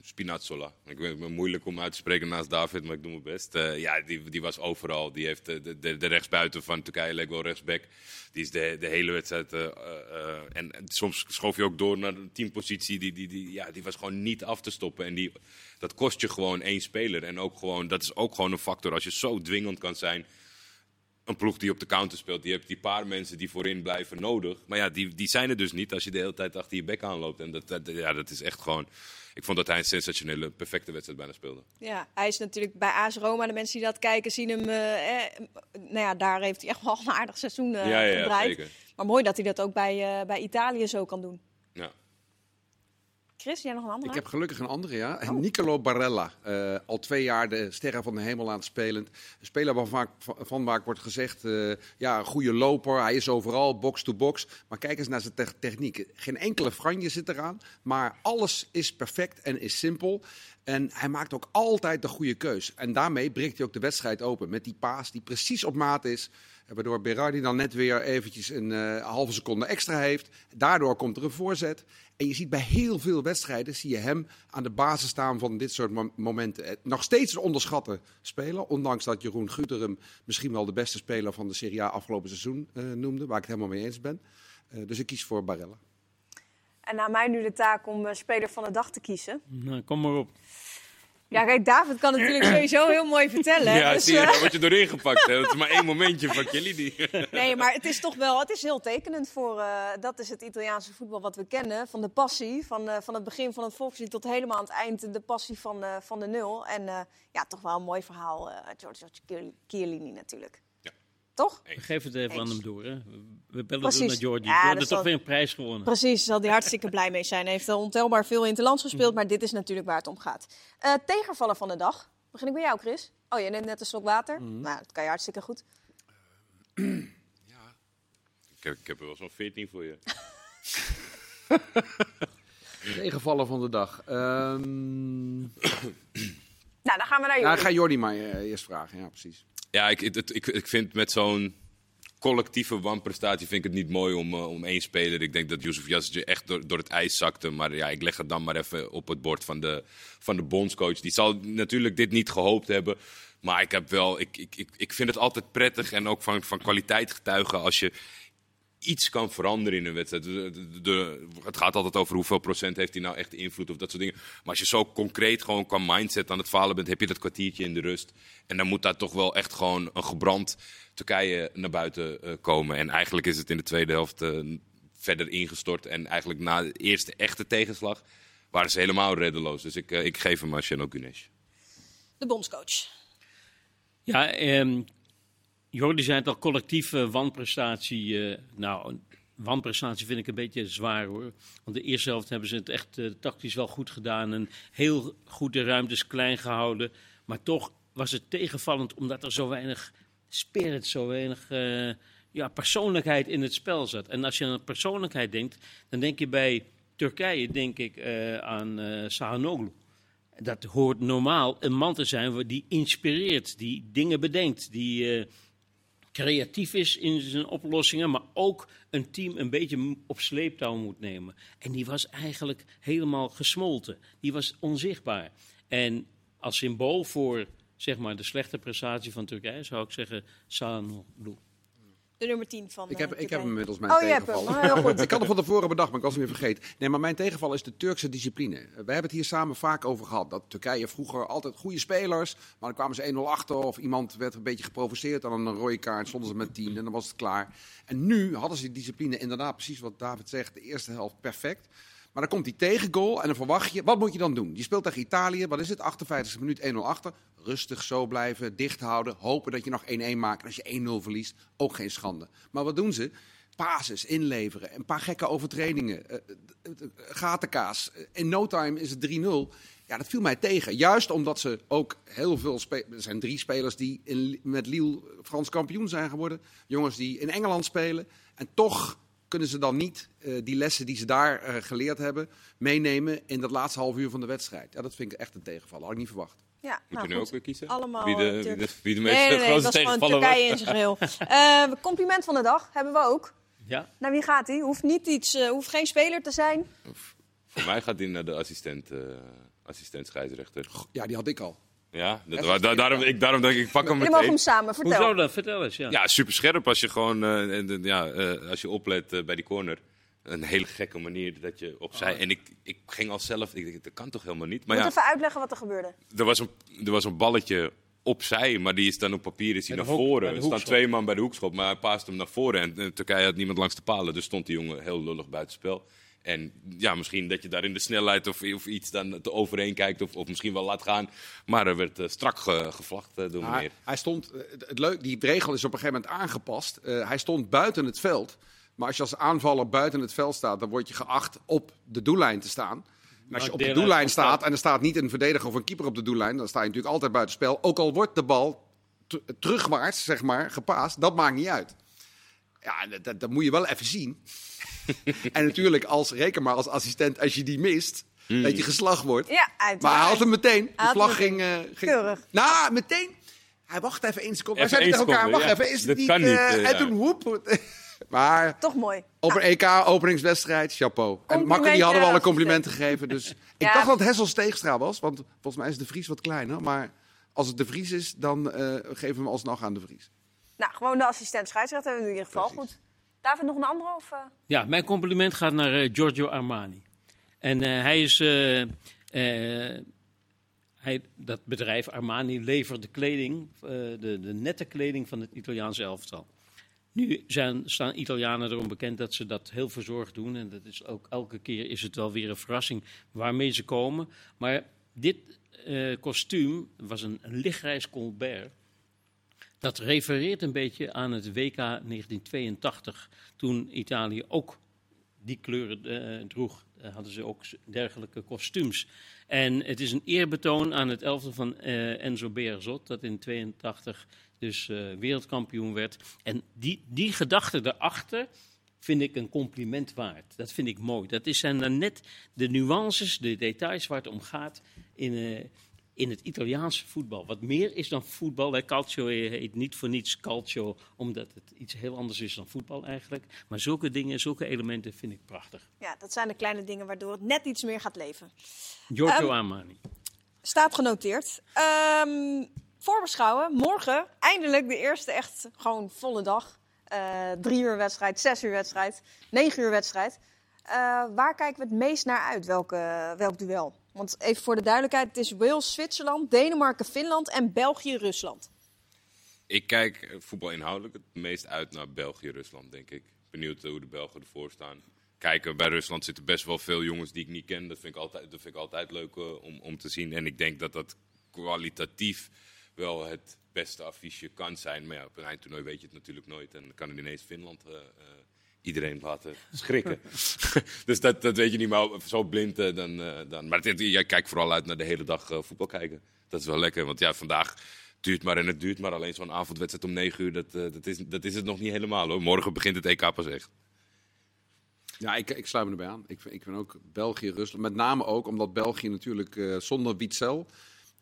Spinazzola. Ik weet het moeilijk om uit te spreken naast David, maar ik doe mijn best. Uh, ja, die, die was overal. Die heeft de, de, rechtsbuiten van Turkije, leek wel rechtsback. Die is de, de hele wedstrijd. Uh, uh, en, en, soms schoof je ook door naar de teampositie. Die, die, die, ja, die was gewoon niet af te stoppen. En die, dat kost je gewoon één speler. En ook gewoon, dat is ook gewoon een factor. Als je zo dwingend kan zijn een ploeg die op de counter speelt, die hebt die paar mensen die voorin blijven nodig. Maar ja, die, die zijn er dus niet als je de hele tijd achter je bek aanloopt. En dat, dat, ja, dat is echt gewoon ik vond dat hij een sensationele, perfecte wedstrijd bijna speelde. Ja, hij is natuurlijk bij AS Roma. De mensen die dat kijken zien hem... Eh, eh, nou ja, daar heeft hij echt wel een aardig seizoen uh, ja, ja, gedraaid. Zeker. Maar mooi dat hij dat ook bij, uh, bij Italië zo kan doen. Chris, jij nog een andere? Ik heb gelukkig een andere, ja. Oh. Nicolo Barella. Uh, al twee jaar de sterren van de hemel aan het spelend. Een speler waarvan van vaak wordt gezegd, uh, ja, een goede loper. Hij is overal, box-to-box. Maar kijk eens naar zijn te techniek. Geen enkele franje zit eraan. Maar alles is perfect en is simpel. En hij maakt ook altijd de goede keus. En daarmee breekt hij ook de wedstrijd open. Met die paas die precies op maat is. Waardoor Berardi dan net weer eventjes een uh, halve seconde extra heeft. Daardoor komt er een voorzet. En je ziet bij heel veel wedstrijden, zie je hem aan de basis staan van dit soort momenten. Eh, nog steeds een onderschatte speler. Ondanks dat Jeroen Guter hem misschien wel de beste speler van de Serie A afgelopen seizoen uh, noemde. Waar ik het helemaal mee eens ben. Uh, dus ik kies voor Barella. En na mij nu de taak om speler van de dag te kiezen. Nou, kom maar op. Ja, kijk, David kan natuurlijk sowieso heel mooi vertellen. Ja, dus, zie je, daar word je doorheen gepakt. Hè. Dat is maar één momentje van Chiellini. Nee, maar het is toch wel, het is heel tekenend voor, uh, dat is het Italiaanse voetbal wat we kennen. Van de passie, van, uh, van het begin van het volkslied tot helemaal aan het eind de passie van, uh, van de nul. En ja, toch wel een mooi verhaal, Giorgio Chiellini natuurlijk. Toch? We geven het even aan hem door. Hè? We bellen Precies. naar Georgie. Ja, Je hebt toch weer een prijs gewonnen. Precies, zal hij hartstikke blij mee zijn. Hij heeft al ontelbaar veel in het land gespeeld, mhm. maar dit is natuurlijk waar het om gaat. Uh, tegenvallen van de dag. Begin ik bij jou, Chris. Oh, je neemt net een slok water. Mm. Nou, dat kan je hartstikke goed. Uh, ja, ik heb, ik heb er wel zo'n 14 voor je. tegenvallen van de dag. Um... nou, dan gaan we naar Jordi. Nou, ga Jordi maar uh, eerst vragen. Ja, precies. Ja, ik, ik, ik vind met zo'n collectieve wanprestatie vind ik het niet mooi om, uh, om één speler. Ik denk dat Yusuf Yassetje echt door, door het ijs zakte. Maar ja, ik leg het dan maar even op het bord van de, van de bondscoach. Die zal natuurlijk dit niet gehoopt hebben. Maar ik, heb wel, ik, ik, ik, ik vind het altijd prettig en ook van, van kwaliteit getuigen als je iets kan veranderen in een wedstrijd. De, de, het gaat altijd over hoeveel procent heeft hij nou echt invloed of dat soort dingen. Maar als je zo concreet gewoon qua mindset aan het falen bent, heb je dat kwartiertje in de rust. En dan moet daar toch wel echt gewoon een gebrand Turkije naar buiten uh, komen. En eigenlijk is het in de tweede helft uh, verder ingestort. En eigenlijk na de eerste echte tegenslag waren ze helemaal reddeloos. Dus ik, uh, ik geef hem aan Shano Gunesh. De bondscoach. Ja, um, Jordi zei het al, collectieve wanprestatie. Uh, nou, wanprestatie vind ik een beetje zwaar hoor. Want de eerste helft hebben ze het echt uh, tactisch wel goed gedaan. En heel goed de ruimtes klein gehouden. Maar toch was het tegenvallend omdat er zo weinig spirit, zo weinig ja, persoonlijkheid in het spel zat. En als je aan persoonlijkheid denkt, dan denk je bij Turkije denk ik, aan uh, Sahanoglu. Dat hoort normaal een man te zijn die inspireert, die dingen bedenkt, die creatief is in zijn oplossingen, maar ook een team een beetje op sleeptouw moet nemen. En die was eigenlijk helemaal gesmolten. Die was onzichtbaar. En als symbool voor zeg maar, de slechte prestatie van Turkije zou ik zeggen Sanoglu de nummer 10 van Ik heb, uh, ik heb hem inmiddels mijn oh, tegenval. Hem. Oh, ik had hem van tevoren bedacht, maar ik was hem weer vergeten. Nee, maar mijn tegenval is de Turkse discipline. We hebben het hier samen vaak over gehad. Dat Turkije vroeger altijd goede spelers, maar dan kwamen ze 1-0 achter of iemand werd een beetje geprovoceerd. Dan een rode kaart, stonden ze met 10 en dan was het klaar. En nu hadden ze die discipline inderdaad precies wat David zegt. De eerste helft perfect. Maar dan komt die tegengoal en dan verwacht je, wat moet je dan doen? Je speelt tegen Italië, wat is het, 58e minuut 1-0 achter. Rustig zo blijven, dicht houden, hopen dat je nog 1-1 maakt. En als je 1-0 verliest, ook geen schande. Maar wat doen ze? Basis inleveren, een paar gekke overtredingen, uh, gatenkaas. In no time is het 3-0. Ja, dat viel mij tegen. Juist omdat ze ook heel veel. Er zijn drie spelers die in, met Lille Frans kampioen zijn geworden. Jongens die in Engeland spelen. En toch kunnen ze dan niet uh, die lessen die ze daar uh, geleerd hebben meenemen in dat laatste half uur van de wedstrijd? Ja, dat vind ik echt een tegenval. Had ik niet verwacht. Ja, Moet nou, je nu ook weer kiezen? Allemaal wie de, wie de, wie de meeste nee, nee, nee, grote tegenvallen Turkije in zijn geheel. uh, compliment van de dag hebben we ook. Ja. Naar wie gaat hij? Hoeft, niet iets, uh, hoeft geen speler te zijn. Voor mij gaat hij naar de assistent, uh, assistent scheidsrechter. Ja, die had ik al. Ja, dat da daarom, ik, daarom denk ik, ik pak hem meteen. Je mag hem samen, vertel. Hoezo dan? Vertel eens, ja. Ja, super scherp als je gewoon, uh, ja, uh, als je oplet uh, bij die corner. Een hele gekke manier dat je opzij. Oh. En ik, ik ging al zelf, ik dacht, dat kan toch helemaal niet. Maar Moet ja, even uitleggen wat er gebeurde. Er was, een, er was een balletje opzij, maar die is dan op papier is hij naar voren. Er staan twee man bij de hoekschop, maar hij paast hem naar voren. En, en Turkije had niemand langs de palen, dus stond die jongen heel lullig buitenspel. En ja, misschien dat je daar in de snelheid of, of iets dan te overheen kijkt of, of misschien wel laat gaan. Maar er werd uh, strak ge, gevlacht uh, door meneer. Hij stond, uh, het leuk, die regel is op een gegeven moment aangepast. hij stond buiten het veld. Maar als je als aanvaller buiten het veld staat, dan word je geacht op de doellijn te staan. En als je op de doellijn staat en er staat niet een verdediger of een keeper op de doellijn, dan sta je natuurlijk altijd buiten spel. Ook al wordt de bal terugwaarts, zeg maar, gepaast, dat maakt niet uit. Ja, dat, dat moet je wel even zien. en natuurlijk, als, reken maar als assistent, als je die mist, mm. dat je geslacht wordt. Ja, uiteraard. Maar hij had hem meteen. De vlag ging, uh, ging... Keurig. Nou, meteen. Hij wacht even één seconde. Wij zeiden tegen elkaar, wacht even, is het dat niet... Kan niet uh, en toen woep. maar... Toch mooi. Op een EK-openingswedstrijd, chapeau. En Makker die hadden we al een compliment gegeven. Dus ik dacht dat Hessels Steegstra was, want volgens mij is de Vries wat kleiner. Maar als het de Vries is, dan uh, geven we hem alsnog aan de Vries. Nou, gewoon de assistent scheidsrechter hebben we in ieder geval. Goed. David, nog een andere? Of, uh... Ja, mijn compliment gaat naar uh, Giorgio Armani. En uh, hij is. Hij, dat bedrijf Armani levert de kleding, de, de nette kleding van het Italiaanse elftal. Nu zijn, staan Italianen erom bekend dat ze dat heel verzorgd doen. En dat is ook elke keer is het wel weer een verrassing waarmee ze komen. Maar dit kostuum was een, een lichtreis Colbert. Dat refereert een beetje aan het WK 1982, toen Italië ook die kleuren uh, droeg. Uh, hadden ze ook dergelijke kostuums. En het is een eerbetoon aan het elfde van uh, Enzo Bearzot, dat in 82 dus wereldkampioen werd. En die, die gedachte daarachter vind ik een compliment waard. Dat vind ik mooi. Dat zijn dan net de nuances, de details waar het om gaat in, in het Italiaanse voetbal. Wat meer is dan voetbal. Hè. Calcio heet niet voor niets calcio, omdat het iets heel anders is dan voetbal eigenlijk. Maar zulke dingen, zulke elementen vind ik prachtig. Ja, dat zijn de kleine dingen waardoor het net iets meer gaat leven. Giorgio um, Armani. Staat genoteerd. Um, voorbeschouwen. Morgen eindelijk de eerste echt gewoon volle dag. Uh, drie uur wedstrijd, zes uur wedstrijd, negen uur wedstrijd. Uh, waar kijken we het meest naar uit? Welke, welk duel? Want even voor de duidelijkheid, het is Wales, Zwitserland, Denemarken, Finland en België, Rusland. Ik kijk voetbal inhoudelijk het meest uit naar België, Rusland, denk ik. Benieuwd hoe de Belgen ervoor staan. Kijken, bij Rusland zitten best wel veel jongens die ik niet ken. Dat vind ik altijd, dat vind ik altijd leuk uh, om, om te zien. En ik denk dat dat kwalitatief wel het beste affiche kan zijn. Maar op een eindtoernooi weet je het natuurlijk nooit. En dan kan het ineens Finland iedereen laten schrikken. dus dat, dat weet je niet, maar zo blind uh, dan, uh, dan. Maar jij kijkt vooral uit naar de hele dag uh, voetbal kijken. Dat is wel lekker, want ja, vandaag duurt maar en het duurt maar. Alleen zo'n avondwedstrijd om 9 uur, dat, dat, is, dat is het nog niet helemaal hoor. Morgen begint het EK pas echt. Ja, ik, ik sluit me erbij aan. Ik, ik vind ook België, Rusland. Met name ook omdat België natuurlijk zonder Witzel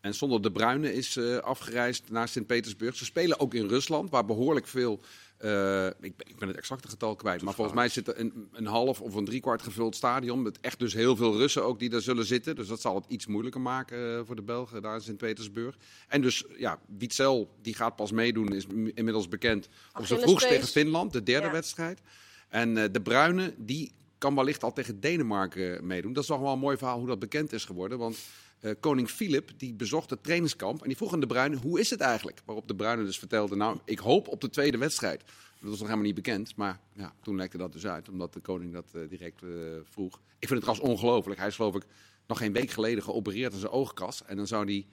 en zonder De Bruyne is afgereisd naar Sint-Petersburg. Ze spelen ook in Rusland, waar behoorlijk veel uh, ik, ben, ik, ben het exacte getal kwijt. Maar volgens mij zit er een, een half of een driekwart gevuld stadion. Met echt dus heel veel Russen ook die daar zullen zitten. Dus dat zal het iets moeilijker maken uh, voor de Belgen daar in Sint-Petersburg. En dus, ja, Witzel, die gaat pas meedoen, is inmiddels bekend. Op zijn vroegst tegen Finland, de derde ja. wedstrijd. En uh, de Bruyne, die kan wellicht al tegen Denemarken meedoen. Dat is toch wel een mooi verhaal hoe dat bekend is geworden. Want uh, koning Filip die bezocht het trainingskamp en die vroeg aan de Bruyne hoe is het eigenlijk? Waarop de Bruyne dus vertelde, nou ik hoop op de tweede wedstrijd. Dat was nog helemaal niet bekend, maar ja, toen lekte dat dus uit, omdat de koning dat uh, direct uh, vroeg. Ik vind het trouwens ongelooflijk. Hij is geloof ik nog geen week geleden geopereerd aan zijn oogkas en dan zou hij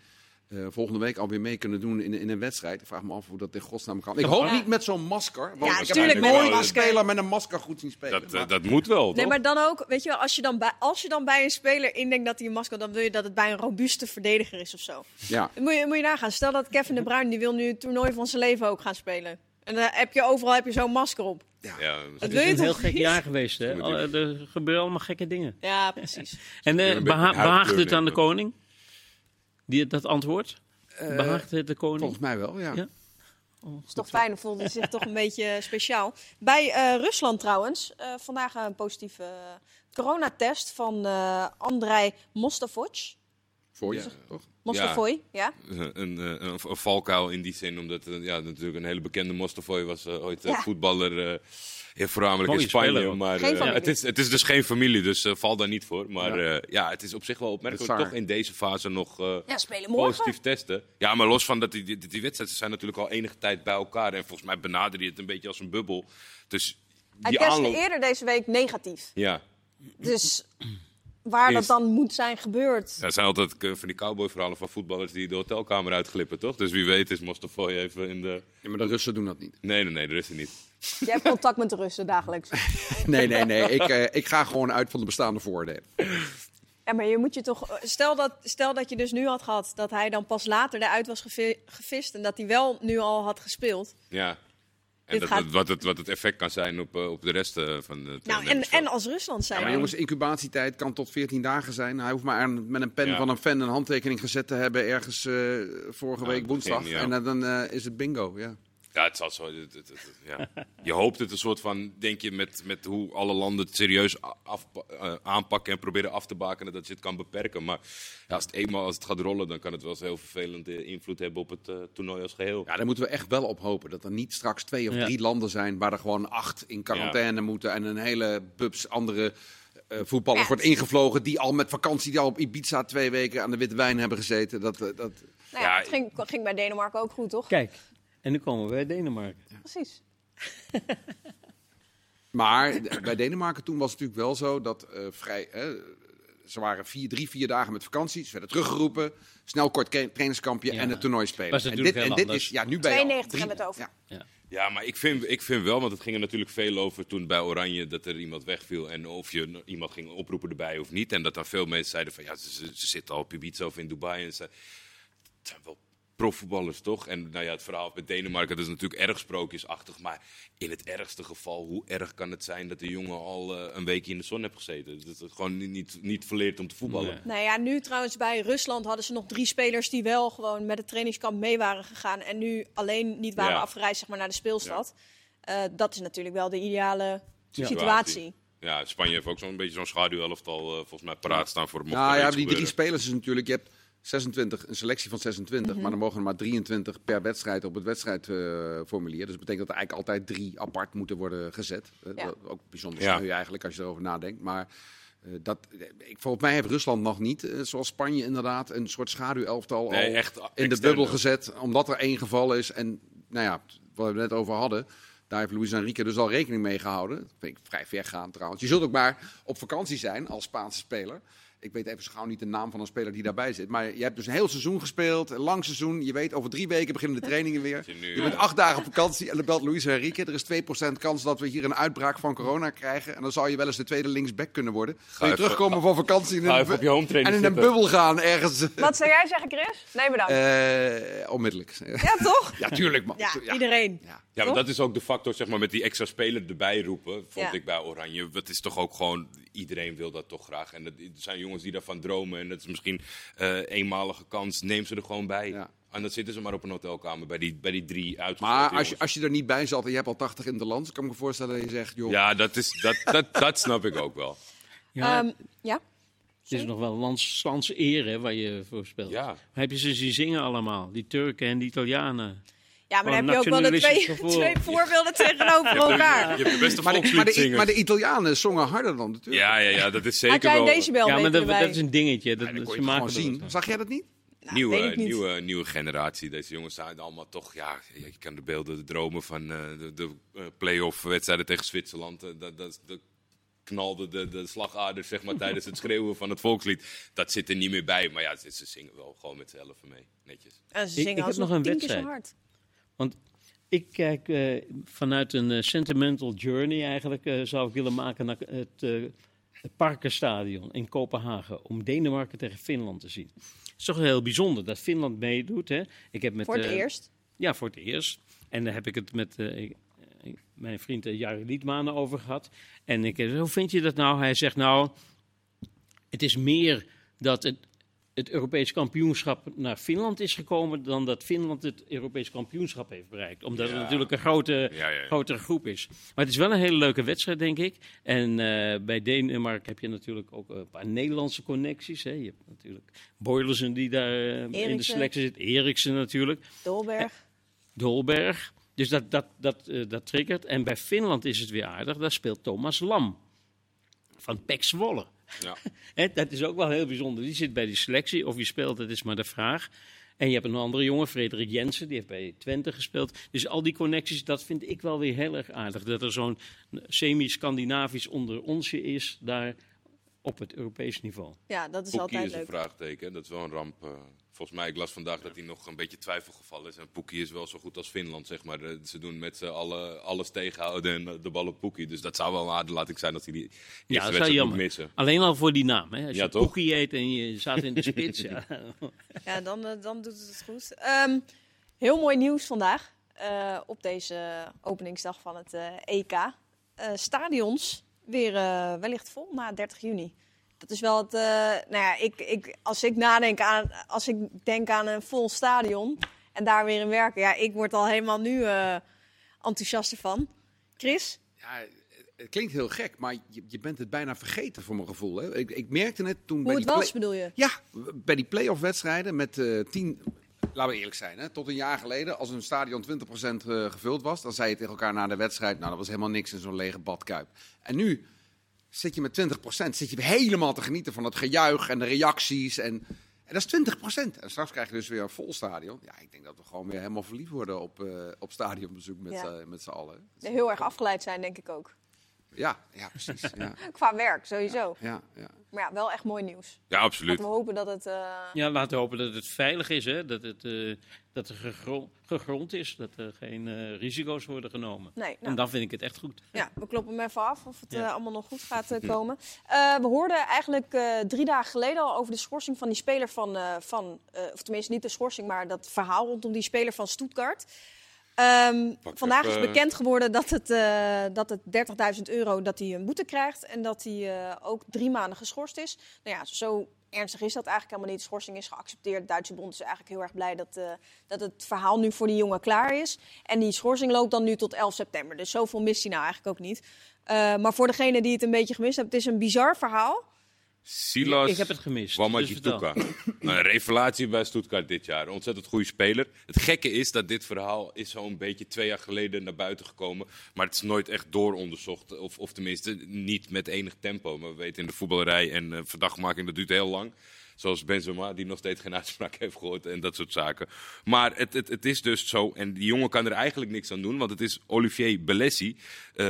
uh, volgende week alweer mee kunnen doen in, in een wedstrijd. Ik vraag me af hoe dat in godsnaam kan. Ik hoop ja. niet met zo'n masker. Want ja, ik heb nooit een speler met een masker goed zien spelen. Dat, uh, dat moet wel, Nee, maar dan ook, weet je wel, als je dan bij, als je dan bij een speler indenkt dat hij een masker... dan wil je dat het bij een robuuste verdediger is of zo. Ja. Dan moet je, moet je nagaan. Stel dat Kevin de Bruyne, die wil nu het toernooi van zijn leven ook gaan spelen. En dan heb je overal heb je zo'n masker op. Ja, ja het is een heel gek jaar geweest. Hè? Er gebeuren allemaal gekke dingen. Ja, precies. en uh, beha behaagt het aan de koning? Die, dat antwoord? Behaagt het de koning? Volgens mij wel, ja. ja? Oh, is toch fijn, voelde hij zich toch een beetje speciaal. Bij uh, Rusland trouwens, uh, vandaag een positieve coronatest van uh, Andrei Mostafoc. Voor je, toch? Ja. ja. Een, een, een, een, valkuil in die zin, omdat ja, natuurlijk een hele bekende Mostafoy was ooit ja. voetballer. Ja, voornamelijk in Spanje. Maar uh, het, is, het is dus geen familie, dus uh, val daar niet voor. Maar ja. Uh, ja, het is op zich wel opmerkelijk toch in deze fase nog ja, positief testen. Ja, maar los van dat die, die, die wedstrijden zijn natuurlijk al enige tijd bij elkaar. En volgens mij benader je het een beetje als een bubbel. Dus Hij testte aanloop... eerder deze week negatief. Ja. Dus waar dat dan moet zijn gebeurd. Ja, het zijn altijd van die cowboy-verhalen van voetballers die de hotelkamer uitglippen, toch? Dus wie weet is Mostafoy even in de... Ja, maar de Russen doen dat niet. Nee, nee, nee, de Russen niet. Je hebt contact met de Russen dagelijks. nee, nee, nee. Ik, uh, ik ga gewoon uit van de bestaande voordelen. Ja, maar je moet je toch. Stel dat, stel dat je dus nu had gehad dat hij dan pas later eruit was gevist en dat hij wel nu al had gespeeld. Ja. En dat, wat, het, wat het effect kan zijn op, op de rest van de Nou, en, en als Rusland zijn. Ja, maar jongens, incubatietijd kan tot 14 dagen zijn. Hij hoeft maar met een pen van een fan een handtekening gezet te hebben ergens vorige week woensdag. En dan is het bingo, ja. Ja, het zal zo. ja. Je hoopt het een soort van, denk je, met, met hoe alle landen het serieus af, uh, aanpakken en proberen af te bakenen, dat je het kan beperken. Maar ja, als het eenmaal als het gaat rollen, dan kan het wel eens heel vervelende invloed hebben op het uh, toernooi als geheel. Ja, daar moeten we echt wel op hopen. Dat er niet straks twee of drie landen zijn waar er gewoon acht in quarantaine moeten en een hele bubs andere uh, voetballers wordt ingevlogen die al met vakantie, die al op Ibiza twee weken aan de witte wijn hebben gezeten. Dat, dat... Nou ja, het ging, ging bij Denemarken ook goed, toch? Kijk, en nu komen we bij Denemarken. Precies. maar bij Denemarken toen was het natuurlijk wel zo dat uh, vrij. ze waren vier, drie, vier dagen met vakantie. Ze werden teruggeroepen. Snel kort trainingskampje en het toernooi spelen. en dit, en dit is ja, nu bij 92 hebben we het over. Ja. Ja, maar ik vind, ik vind wel, want het ging er natuurlijk veel over toen bij Oranje dat er iemand wegviel. En of je iemand ging oproepen erbij of niet. En dat dan veel mensen zeiden van ja, ze, ze zitten al op Ibiza of in Dubai. En ze, het zijn wel profvoetballers, toch? En nou ja, het verhaal met Denemarken, dat is natuurlijk erg sprookjesachtig. Maar in het ergste geval, hoe erg kan het zijn dat de jongen al uh, een weekje in de zon heeft gezeten? Dat het gewoon niet, niet verleerd om te voetballen. Nee. Nou ja, nu trouwens bij Rusland hadden ze nog drie spelers die wel gewoon met het trainingskamp mee waren gegaan. En nu alleen niet waren afgereisd zeg maar, naar de speelstad. Ja. Uh, dat is natuurlijk wel de ideale situatie. Ja, Spanje heeft ook zo'n beetje zo'n schaduwelftal uh, volgens mij paraat staan voor het Nou ja, die drie spelers is natuurlijk. Je hebt 26, een selectie van 26, mhm. maar dan mogen er maar 23 per wedstrijd op het wedstrijdformulier. dus dat betekent dat er eigenlijk altijd drie apart moeten worden gezet. Ja. Ook bijzonder sneu ja. eigenlijk als je erover nadenkt. Maar uh, dat, ik, volgens mij heeft Rusland nog niet, uh, zoals Spanje inderdaad, een soort schaduwelftal nee, al echt in de bubbel gezet. Omdat er één geval is. En nou ja, wat we het net over hadden. Daar heeft Luis Enrique dus al rekening mee gehouden. Dat vind ik vrij ver gaan trouwens. Je zult ook maar op vakantie zijn als Spaanse speler. Ik weet even zo gauw niet de naam van een speler die daarbij zit. Maar je hebt dus een heel seizoen gespeeld, een lang seizoen. Je weet, over drie weken beginnen de trainingen weer. Je bent acht dagen op vakantie en dan belt Luis Enrique. Er is 2% kans dat we hier een uitbraak van corona krijgen. En dan zou je wel eens de tweede linksback kunnen worden. Ga je terugkomen van vakantie en in een bubbel gaan ergens. Wat zou jij zeggen, Chris? Nee, bedankt. Uh, onmiddellijk. Ja, toch? ja, tuurlijk man. Ja, iedereen. Ja. Ja, maar dat is ook de factor, zeg maar, met die extra speler erbij roepen, vond ik bij Oranje. Het is toch ook gewoon, iedereen wil dat toch graag. En er zijn jongens die daarvan dromen. En dat is misschien uh, eenmalige kans, neem ze er gewoon bij. Ja. En dan zitten ze maar op een hotelkamer bij die, bij die drie uit. Maar als je, als je er niet bij zat en je hebt al 80 in de land, kan ik me voorstellen dat je zegt, joh. Ja, dat, is, dat, dat, dat snap ik ook wel. Ja. Um, ja? Het is nog wel lands, lands eer waar je voor speelt. Ja. Heb je ze zien zingen allemaal? Die Turken en die Italianen. Ja, maar dan heb je ook wel de twee, twee voorbeelden tegenover elkaar. Je hebt de beste maar, de, maar, de, maar de Italianen zongen harder dan natuurlijk. Ja, ja, ja dat is zeker wel... deze Ja, maar dat, dat, is een dingetje. Dat, ja, ze maken zien. Zag jij dat niet? Nou, nieuwe, nieuwe, nieuwe generatie. Deze jongens zijn allemaal toch, ja, je kan de beelden, de dromen van uh, de, de uh, play-off wedstrijden tegen Zwitserland. Uh, dat, dat, dat knalde de, de slagaders zeg maar, tijdens het schreeuwen van het volkslied. Dat zit er niet meer bij. Maar ja, ze, ze zingen wel gewoon met z'n elfen mee. Netjes. En ze zingen ik, ik heb nog een wedstrijd. Want ik kijk uh, vanuit een uh, sentimental journey eigenlijk, uh, zou ik willen maken naar het, het Parkenstadion in Kopenhagen. Om Denemarken tegen Finland te zien. Het is toch heel bijzonder dat Finland meedoet. Hè? Ik heb met, voor het eerst? Ja, voor het eerst. En daar heb ik het met mijn vriend Jari Liedmanen over gehad. En ik hoe vind je dat nou? Hij zegt nou, het is meer dat het het Europees kampioenschap naar Finland is gekomen dan dat Finland het Europees kampioenschap heeft bereikt. Omdat het natuurlijk een grote, grotere groep is. Maar het is wel een hele leuke wedstrijd, denk ik. En uh, bij Denemarken heb je natuurlijk ook een paar Nederlandse connecties. Hè. Je hebt natuurlijk Boylersen die daar uh, in de selectie zit. Eriksen natuurlijk. Dolberg. Dolberg. Dus dat, dat, dat, uh, dat triggert. En bij Finland is het weer aardig. Daar speelt Thomas Lam. Van Pek Zwolle. Ja. dat is ook wel heel bijzonder. Die zit bij die selectie. Of wie speelt, dat is maar de vraag. En je hebt een andere jongen, Frederik Jensen, die heeft bij Twente gespeeld. Dus al die connecties, dat vind ik wel weer heel erg aardig. Dat er zo'n semi-Scandinavisch onder onsje is daar op het Europees niveau. Ja, dat is altijd is leuk. een vraagteken, dat is wel een ramp. Uh volgens mij, ik las vandaag dat hij nog een beetje twijfelgevallen is. En Poekie is wel zo goed als Finland, zeg maar. Ze doen met z'n allen alles tegenhouden en eh, de bal op Poekie. Dus dat zou wel een aderlating zijn dat hij die ja, dat wedstrijd moet missen. Alleen al voor die naam, hè. Als je Poekie eet en je staat in de spits, ja. ja, dan, uh, dan doet het het goed. Um, heel mooi nieuws vandaag. op deze openingsdag van het EK. stadions weer wellicht vol na 30 juni. Dat is wel het. nou ja, ik, ik, als ik nadenk aan. Als ik denk aan een vol stadion. En daar weer in werken. Ja, ik word al helemaal nu enthousiast ervan. Chris? Ja, het klinkt heel gek, maar je, je bent het bijna vergeten voor mijn gevoel. Hè? Ik, ik merkte het toen. Hoe bij het die was, bedoel je? Ja, bij die play-off wedstrijden met uh, tien. Laten we eerlijk zijn, hè? tot een jaar geleden, als een stadion 20% uh, gevuld was, dan zei je tegen elkaar na de wedstrijd: Nou, dat was helemaal niks in zo'n lege badkuip. En nu zit je met 20%, zit je helemaal te genieten van het gejuich en de reacties. En en dat is 20% En straks krijg je dus weer een vol stadion. Ja, ik denk dat we gewoon weer helemaal verliefd worden op, uh, op stadionbezoek met, ja. met z'n allen. Heel erg afgeleid zijn, denk ik ook. Ja, ja precies. Ja. Qua werk, sowieso. Ja, ja, Maar ja, wel echt mooi nieuws. Ja, absoluut. Laten we hopen dat het... Uh... Ja, laten we hopen dat het veilig is, hè? Dat het, uh, dat het gegrond, gegrond is, dat er geen uh, risico's worden genomen. Nee, nou. En dan vind ik het echt goed. Ja, we kloppen hem even af of het ja. allemaal nog goed gaat komen. we hoorden eigenlijk drie dagen geleden al over de schorsing van die speler van... van of tenminste niet de schorsing, maar dat verhaal rondom die speler van Stuttgart... Um, vandaag is bekend geworden dat het, uh, dat het 30.000 euro dat hij een boete krijgt en dat hij uh, ook drie maanden geschorst is. Nou ja, zo ernstig is dat eigenlijk helemaal niet. De schorsing is geaccepteerd. De Duitse bond is eigenlijk heel erg blij dat, uh, dat het verhaal nu voor die jongen klaar is. En die schorsing loopt dan nu tot 11 september. Dus zoveel mist hij nou eigenlijk ook niet. maar voor degene die het een beetje gemist hebben, het is een bizar verhaal. Silas ik heb het gemist. Dus een revelatie bij Stuttgart dit jaar. Een ontzettend goede speler. Het gekke is dat dit verhaal is zo'n beetje twee jaar geleden naar buiten gekomen. Maar het is nooit echt dooronderzocht. Of, of tenminste niet met enig tempo. Maar we weten in de voetballerij en uh, verdachtmaking dat duurt heel lang. Zoals Benzema, die nog steeds geen uitspraak heeft gehoord en dat soort zaken. Maar het, het, het is dus zo, en die jongen kan er eigenlijk niks aan doen, want het is Olivier Belessi, uh,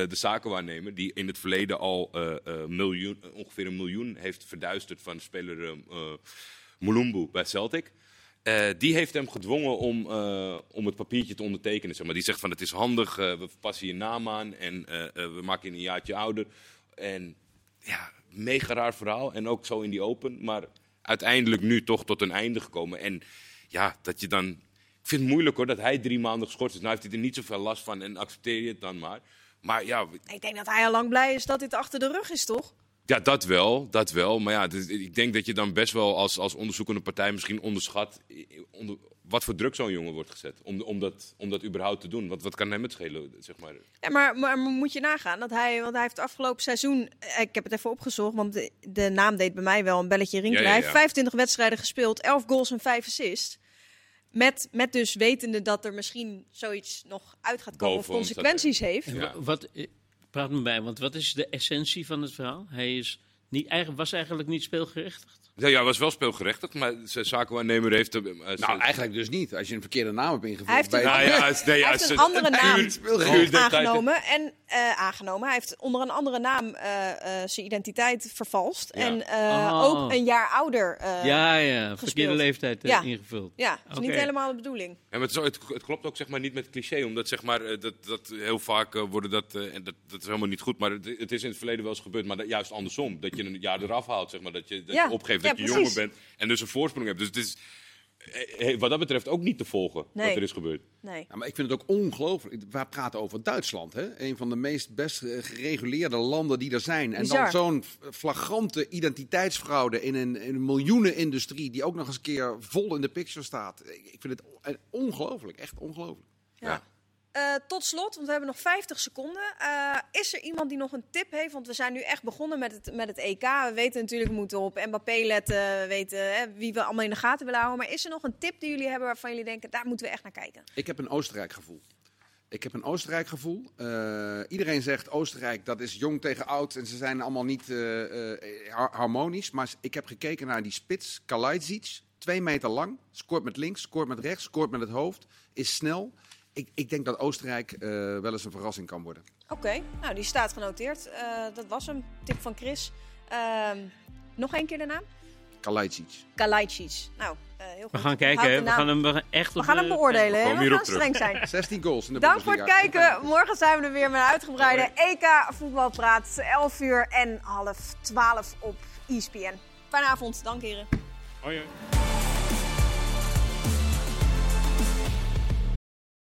de zakenwaarnemer, die in het verleden al uh, uh, miljoen, ongeveer een miljoen heeft verduisterd van speler Mulumbu bij Celtic. Die heeft hem gedwongen om, om het papiertje te ondertekenen. Zeg maar. Die zegt van het is handig, we passen je naam aan en we maken je een jaartje ouder. En ja, mega raar verhaal. En ook zo in die open. Maar uiteindelijk nu toch tot een einde gekomen. En ja, dat je dan. Ik vind het moeilijk hoor dat hij drie maanden geschorst is. Nou heeft hij er niet zoveel last van en accepteer je het dan maar. Maar ja. Ik denk dat hij al lang blij is dat dit achter de rug is, toch? Ja, dat wel, dat wel. Maar ja, dus, ik denk dat je dan best wel als, als onderzoekende partij misschien onderschat onder, wat voor druk zo'n jongen wordt gezet. Om, om, dat, om dat überhaupt te doen. Want wat kan hem het schelen, zeg maar. Ja, maar, maar, moet je nagaan dat hij, want hij heeft afgelopen seizoen, eh, ik heb het even opgezocht, want de, de naam deed bij mij wel een belletje rinkelen. Hij heeft 25 wedstrijden gespeeld, 11 goals en 5 assists. Met, met dus wetende dat er misschien zoiets nog uit gaat komen of consequenties heeft. Wat, eh, praat me bij, want wat is de essentie van het verhaal? Hij is niet, was eigenlijk niet speelgerechtigd. Ja, ja, was wel speelgerechtigd, maar zijn zakenwaarnemer heeft... Uh, nou, eigenlijk dus niet. Als je een verkeerde naam hebt ingevuld. Hij heeft een, nou, ja, nee, hij heeft een andere naam aangenomen. En, uh, aangenomen. Hij heeft onder een andere naam uh, zijn identiteit vervalst. Ja. En oh. ook een jaar ouder Ja, ja. Verkeerde leeftijd ja. ingevuld. Ja, dat is okay. niet helemaal de bedoeling. Ja, maar het, zo, het, het, klopt ook zeg maar, niet met het cliché. Omdat zeg maar, dat, dat heel vaak worden dat... en dat, dat is helemaal niet goed. Maar het, het, is in het verleden wel eens gebeurd. Maar dat, juist andersom. Dat je een jaar eraf haalt. Zeg maar, dat je, dat je opgeeft dat je jonger bent en dus een voorsprong hebt. Dus het is eh, eh, wat dat betreft ook niet te volgen wat er is gebeurd. Nee. Ja, maar ik vind het ook ongelooflijk. We praten over Duitsland, hè? een van de meest best gereguleerde landen die er zijn. En dan zo'n flagrante identiteitsfraude in een, in een miljoenenindustrie die ook nog eens een keer vol in de picture staat. Ik vind het ongelooflijk, echt ongelooflijk. ja. Uh, tot slot, want we hebben nog 50 seconden. Uh, is er iemand die nog een tip heeft? Want we zijn nu echt begonnen met het, met het EK. We weten natuurlijk, we moeten op Mbappé letten. We weten hè, wie we allemaal in de gaten willen houden. Maar is er nog een tip die jullie hebben waarvan jullie denken, daar moeten we echt naar kijken? Ik heb een Oostenrijk gevoel. Ik heb een Oostenrijk gevoel. Uh, iedereen zegt Oostenrijk, dat is jong tegen oud. En ze zijn allemaal niet harmonisch. Maar ik heb gekeken naar die spits, Kalajdzic. Twee meter lang, scoort met links, scoort met rechts, scoort met het hoofd. Is snel ik, ik denk dat Oostenrijk uh, wel eens een verrassing kan worden. Oké, nou die staat genoteerd. Uh, dat was hem. Tip van Chris. Uh, nog één keer de naam? Kalajdzic. Kalajdzic. Nou, uh, heel goed. We gaan kijken. We gaan hem echt We gaan hem beoordelen. We gaan streng zijn. 16 goals in de Dank voor het kijken. Morgen zijn we er weer met een uitgebreide EK voetbalpraat. 11 uur en half 12 op ESPN. Fijne avond. Dank heren. Hoi. hoi.